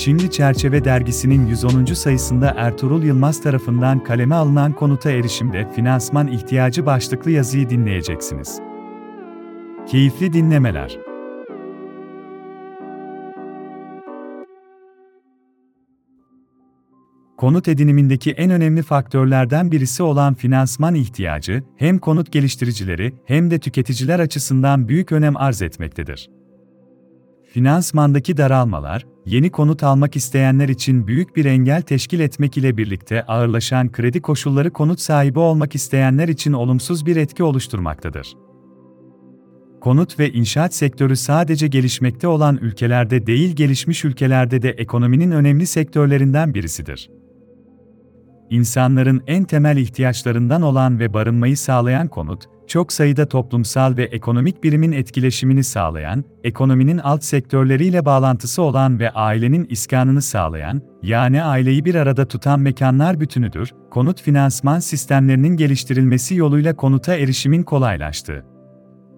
Şimdi Çerçeve dergisinin 110. sayısında Ertuğrul Yılmaz tarafından kaleme alınan konuta erişimde finansman ihtiyacı başlıklı yazıyı dinleyeceksiniz. Keyifli dinlemeler. Konut edinimindeki en önemli faktörlerden birisi olan finansman ihtiyacı, hem konut geliştiricileri hem de tüketiciler açısından büyük önem arz etmektedir. Finansmandaki daralmalar, yeni konut almak isteyenler için büyük bir engel teşkil etmek ile birlikte ağırlaşan kredi koşulları konut sahibi olmak isteyenler için olumsuz bir etki oluşturmaktadır. Konut ve inşaat sektörü sadece gelişmekte olan ülkelerde değil gelişmiş ülkelerde de ekonominin önemli sektörlerinden birisidir insanların en temel ihtiyaçlarından olan ve barınmayı sağlayan konut, çok sayıda toplumsal ve ekonomik birimin etkileşimini sağlayan, ekonominin alt sektörleriyle bağlantısı olan ve ailenin iskanını sağlayan, yani aileyi bir arada tutan mekanlar bütünüdür, konut finansman sistemlerinin geliştirilmesi yoluyla konuta erişimin kolaylaştığı.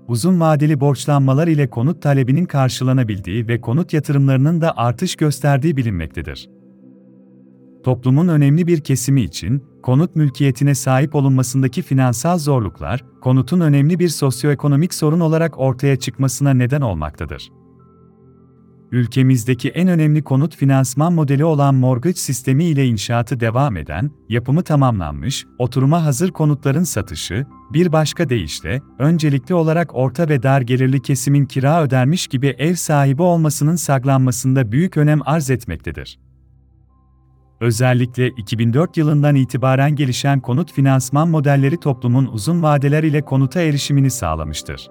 Uzun vadeli borçlanmalar ile konut talebinin karşılanabildiği ve konut yatırımlarının da artış gösterdiği bilinmektedir toplumun önemli bir kesimi için, konut mülkiyetine sahip olunmasındaki finansal zorluklar, konutun önemli bir sosyoekonomik sorun olarak ortaya çıkmasına neden olmaktadır. Ülkemizdeki en önemli konut finansman modeli olan mortgage sistemi ile inşaatı devam eden, yapımı tamamlanmış, oturuma hazır konutların satışı, bir başka deyişle, öncelikli olarak orta ve dar gelirli kesimin kira ödermiş gibi ev sahibi olmasının saklanmasında büyük önem arz etmektedir. Özellikle 2004 yılından itibaren gelişen konut finansman modelleri toplumun uzun vadeler ile konuta erişimini sağlamıştır.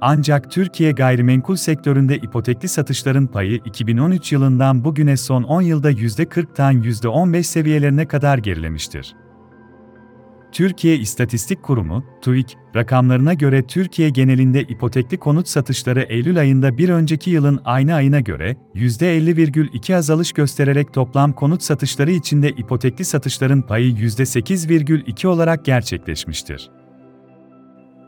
Ancak Türkiye gayrimenkul sektöründe ipotekli satışların payı 2013 yılından bugüne son 10 yılda %40'tan %15 seviyelerine kadar gerilemiştir. Türkiye İstatistik Kurumu, TÜİK, rakamlarına göre Türkiye genelinde ipotekli konut satışları Eylül ayında bir önceki yılın aynı ayına göre %50,2 azalış göstererek toplam konut satışları içinde ipotekli satışların payı %8,2 olarak gerçekleşmiştir.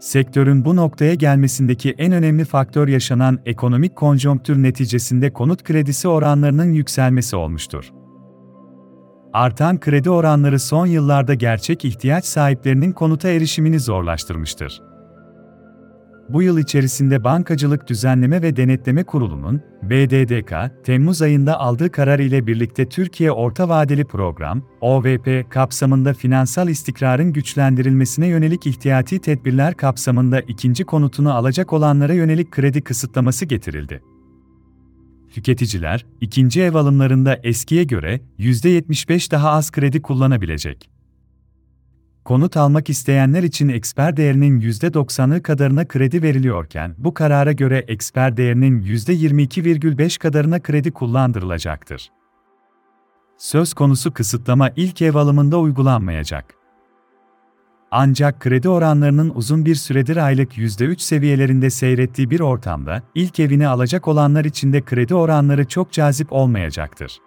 Sektörün bu noktaya gelmesindeki en önemli faktör yaşanan ekonomik konjonktür neticesinde konut kredisi oranlarının yükselmesi olmuştur. Artan kredi oranları son yıllarda gerçek ihtiyaç sahiplerinin konuta erişimini zorlaştırmıştır. Bu yıl içerisinde Bankacılık Düzenleme ve Denetleme Kurulu'nun, BDDK, Temmuz ayında aldığı karar ile birlikte Türkiye Orta Vadeli Program, OVP kapsamında finansal istikrarın güçlendirilmesine yönelik ihtiyati tedbirler kapsamında ikinci konutunu alacak olanlara yönelik kredi kısıtlaması getirildi tüketiciler, ikinci ev alımlarında eskiye göre %75 daha az kredi kullanabilecek. Konut almak isteyenler için eksper değerinin %90'ı kadarına kredi veriliyorken, bu karara göre eksper değerinin %22,5 kadarına kredi kullandırılacaktır. Söz konusu kısıtlama ilk ev alımında uygulanmayacak. Ancak kredi oranlarının uzun bir süredir aylık %3 seviyelerinde seyrettiği bir ortamda, ilk evini alacak olanlar için de kredi oranları çok cazip olmayacaktır.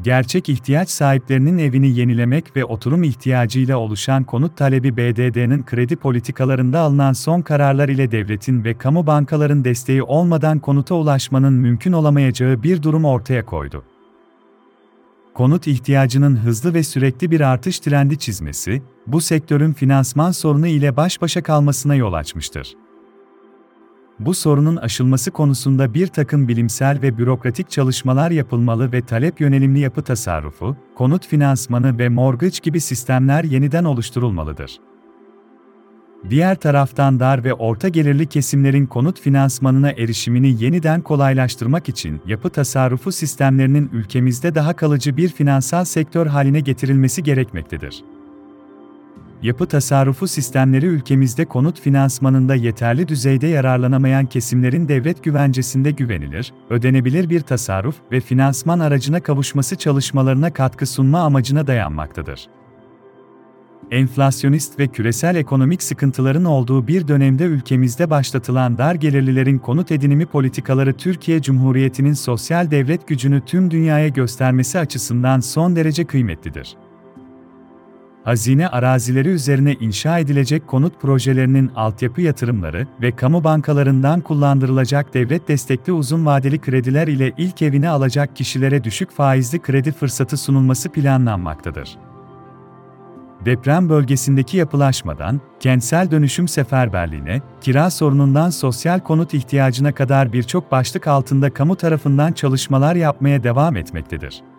Gerçek ihtiyaç sahiplerinin evini yenilemek ve oturum ihtiyacıyla oluşan konut talebi BDD'nin kredi politikalarında alınan son kararlar ile devletin ve kamu bankaların desteği olmadan konuta ulaşmanın mümkün olamayacağı bir durum ortaya koydu konut ihtiyacının hızlı ve sürekli bir artış trendi çizmesi, bu sektörün finansman sorunu ile baş başa kalmasına yol açmıştır. Bu sorunun aşılması konusunda bir takım bilimsel ve bürokratik çalışmalar yapılmalı ve talep yönelimli yapı tasarrufu, konut finansmanı ve mortgage gibi sistemler yeniden oluşturulmalıdır. Diğer taraftan dar ve orta gelirli kesimlerin konut finansmanına erişimini yeniden kolaylaştırmak için yapı tasarrufu sistemlerinin ülkemizde daha kalıcı bir finansal sektör haline getirilmesi gerekmektedir. Yapı tasarrufu sistemleri ülkemizde konut finansmanında yeterli düzeyde yararlanamayan kesimlerin devlet güvencesinde güvenilir, ödenebilir bir tasarruf ve finansman aracına kavuşması çalışmalarına katkı sunma amacına dayanmaktadır enflasyonist ve küresel ekonomik sıkıntıların olduğu bir dönemde ülkemizde başlatılan dar gelirlilerin konut edinimi politikaları Türkiye Cumhuriyeti'nin sosyal devlet gücünü tüm dünyaya göstermesi açısından son derece kıymetlidir. hazine arazileri üzerine inşa edilecek konut projelerinin altyapı yatırımları ve kamu bankalarından kullandırılacak devlet destekli uzun vadeli krediler ile ilk evini alacak kişilere düşük faizli kredi fırsatı sunulması planlanmaktadır. Deprem bölgesindeki yapılaşmadan, kentsel dönüşüm seferberliğine, kira sorunundan sosyal konut ihtiyacına kadar birçok başlık altında kamu tarafından çalışmalar yapmaya devam etmektedir.